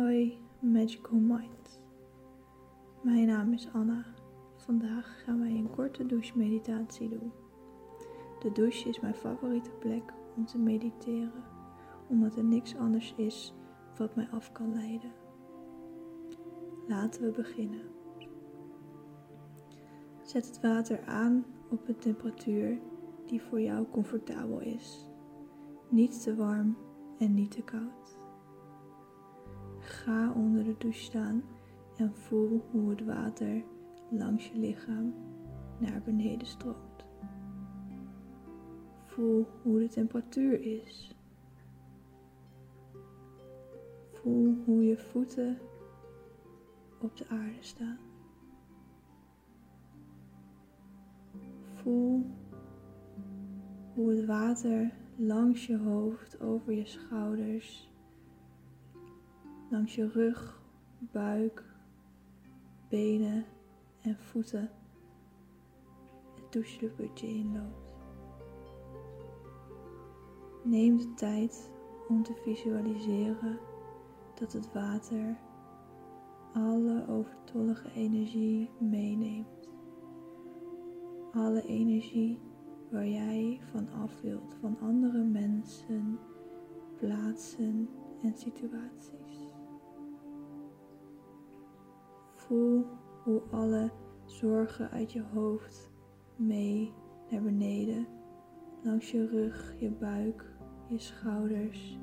Hoi Magical Mind. Mijn naam is Anna. Vandaag gaan wij een korte douche-meditatie doen. De douche is mijn favoriete plek om te mediteren, omdat er niks anders is wat mij af kan leiden. Laten we beginnen. Zet het water aan op een temperatuur die voor jou comfortabel is. Niet te warm en niet te koud. Ga onder de douche staan en voel hoe het water langs je lichaam naar beneden stroomt. Voel hoe de temperatuur is. Voel hoe je voeten op de aarde staan. Voel hoe het water langs je hoofd, over je schouders, langs je rug, buik, benen en voeten het doucheputje inloopt. Neem de tijd om te visualiseren dat het water alle overtollige energie meeneemt. Alle energie waar jij van af wilt van andere mensen, plaatsen en situaties. Voel hoe alle zorgen uit je hoofd mee naar beneden, langs je rug, je buik, je schouders,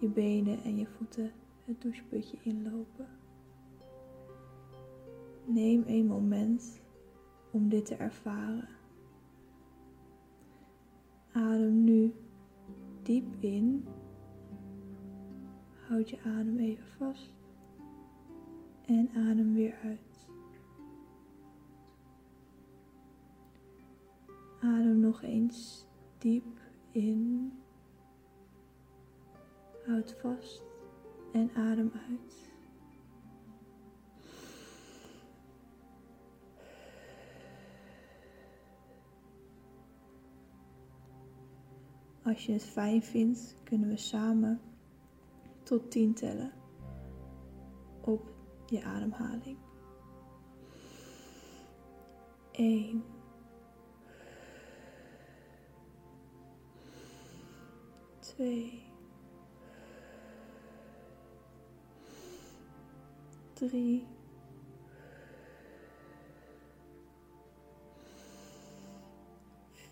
je benen en je voeten het doucheputje inlopen. Neem een moment om dit te ervaren. Adem nu diep in. Houd je adem even vast. En adem weer uit. Adem nog eens diep in. Houd vast en adem uit. Als je het fijn vindt, kunnen we samen tot 10 tellen op je ademhaling. 1 2 3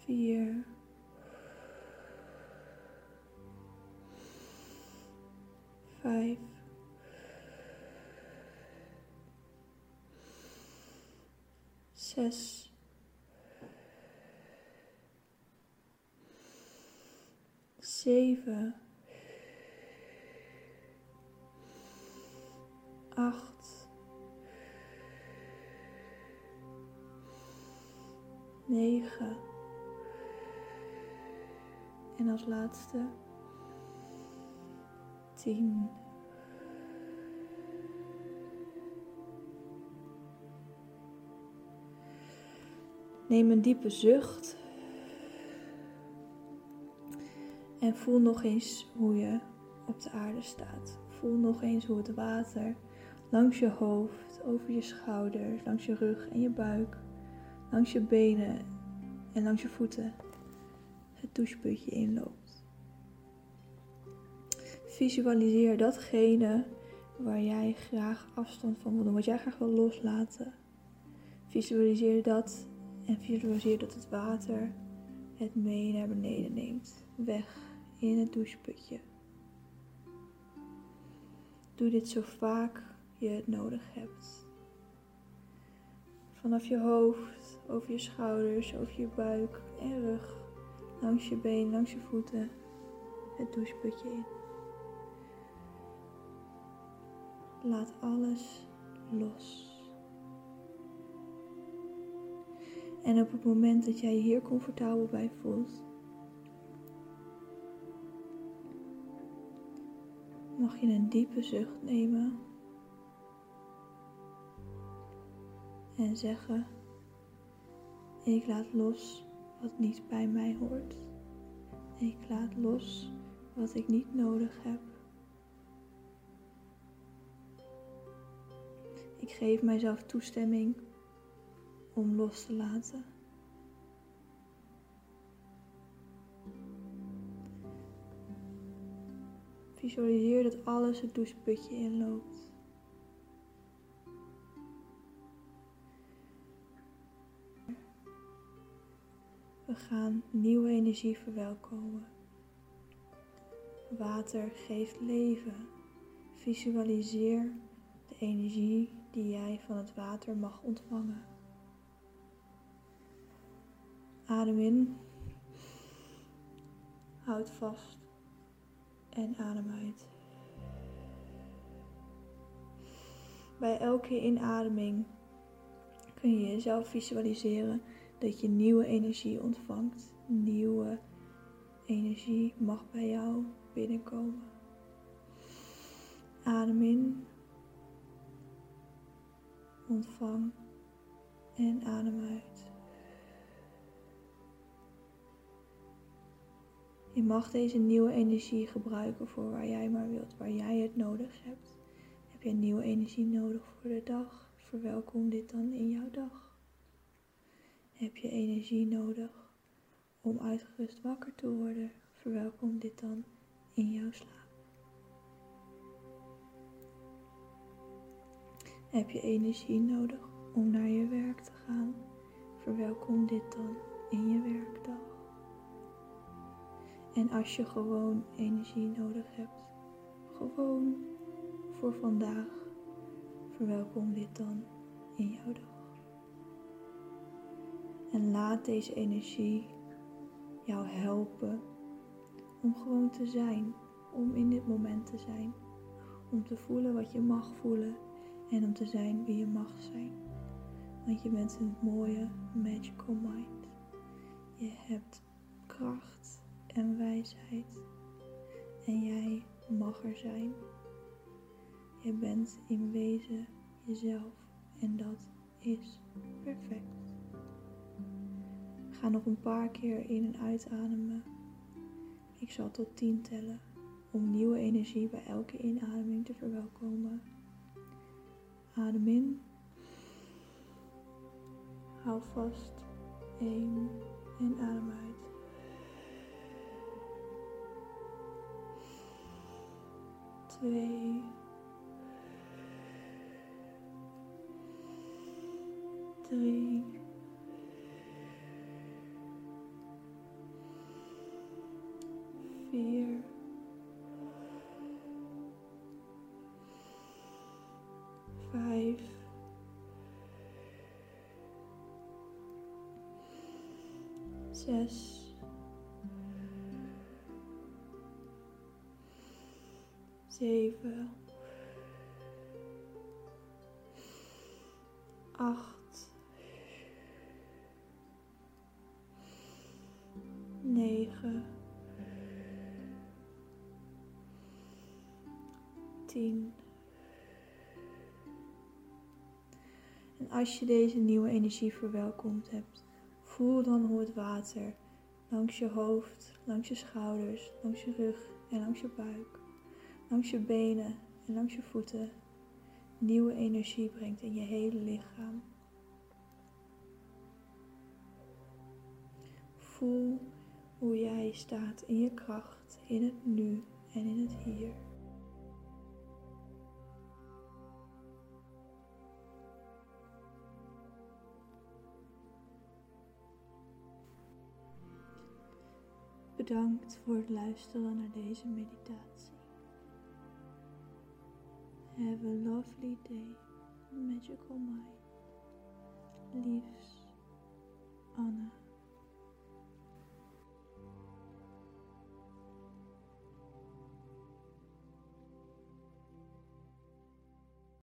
4 vijf, zes, zeven, acht, negen. En als laatste tien. Neem een diepe zucht. En voel nog eens hoe je op de aarde staat. Voel nog eens hoe het water langs je hoofd, over je schouders, langs je rug en je buik, langs je benen en langs je voeten het doucheputje inloopt. Visualiseer datgene waar jij graag afstand van wil doen, wat jij graag wil loslaten. Visualiseer dat en visualiseer dat het water het mee naar beneden neemt, weg in het doucheputje. Doe dit zo vaak je het nodig hebt. Vanaf je hoofd, over je schouders, over je buik en rug, langs je been, langs je voeten, het doucheputje in. Laat alles los. En op het moment dat jij je hier comfortabel bij voelt, mag je een diepe zucht nemen en zeggen: Ik laat los wat niet bij mij hoort. Ik laat los wat ik niet nodig heb. Ik geef mijzelf toestemming om los te laten. Visualiseer dat alles het doucheputje inloopt. We gaan nieuwe energie verwelkomen. Water geeft leven. Visualiseer de energie die jij van het water mag ontvangen. Adem in. Houd vast. En adem uit. Bij elke inademing kun je jezelf visualiseren dat je nieuwe energie ontvangt. Nieuwe energie mag bij jou binnenkomen. Adem in. Ontvang en adem uit. Je mag deze nieuwe energie gebruiken voor waar jij maar wilt, waar jij het nodig hebt. Heb je nieuwe energie nodig voor de dag? Verwelkom dit dan in jouw dag. Heb je energie nodig om uitgerust wakker te worden? Verwelkom dit dan in jouw slaap. Heb je energie nodig om naar je werk te gaan? Verwelkom dit dan in je werkdag. En als je gewoon energie nodig hebt, gewoon voor vandaag, verwelkom dit dan in jouw dag. En laat deze energie jou helpen om gewoon te zijn, om in dit moment te zijn, om te voelen wat je mag voelen en om te zijn wie je mag zijn. Want je bent een mooie magical mind. Je hebt kracht en wijsheid. En jij mag er zijn. Je bent in wezen jezelf en dat is perfect. Ga nog een paar keer in en uitademen. Ik zal tot 10 tellen om nieuwe energie bij elke inademing te verwelkomen. Adem in. Hou vast. 1 en adem uit. today. Fear, five, just 7, 8, 9, 10. En als je deze nieuwe energie verwelkomd hebt, voel dan hoe het water langs je hoofd, langs je schouders, langs je rug en langs je buik langs je benen en langs je voeten nieuwe energie brengt in je hele lichaam. Voel hoe jij staat in je kracht, in het nu en in het hier. Bedankt voor het luisteren naar deze meditatie. Have a lovely day, magical mind. Liefs, Anna.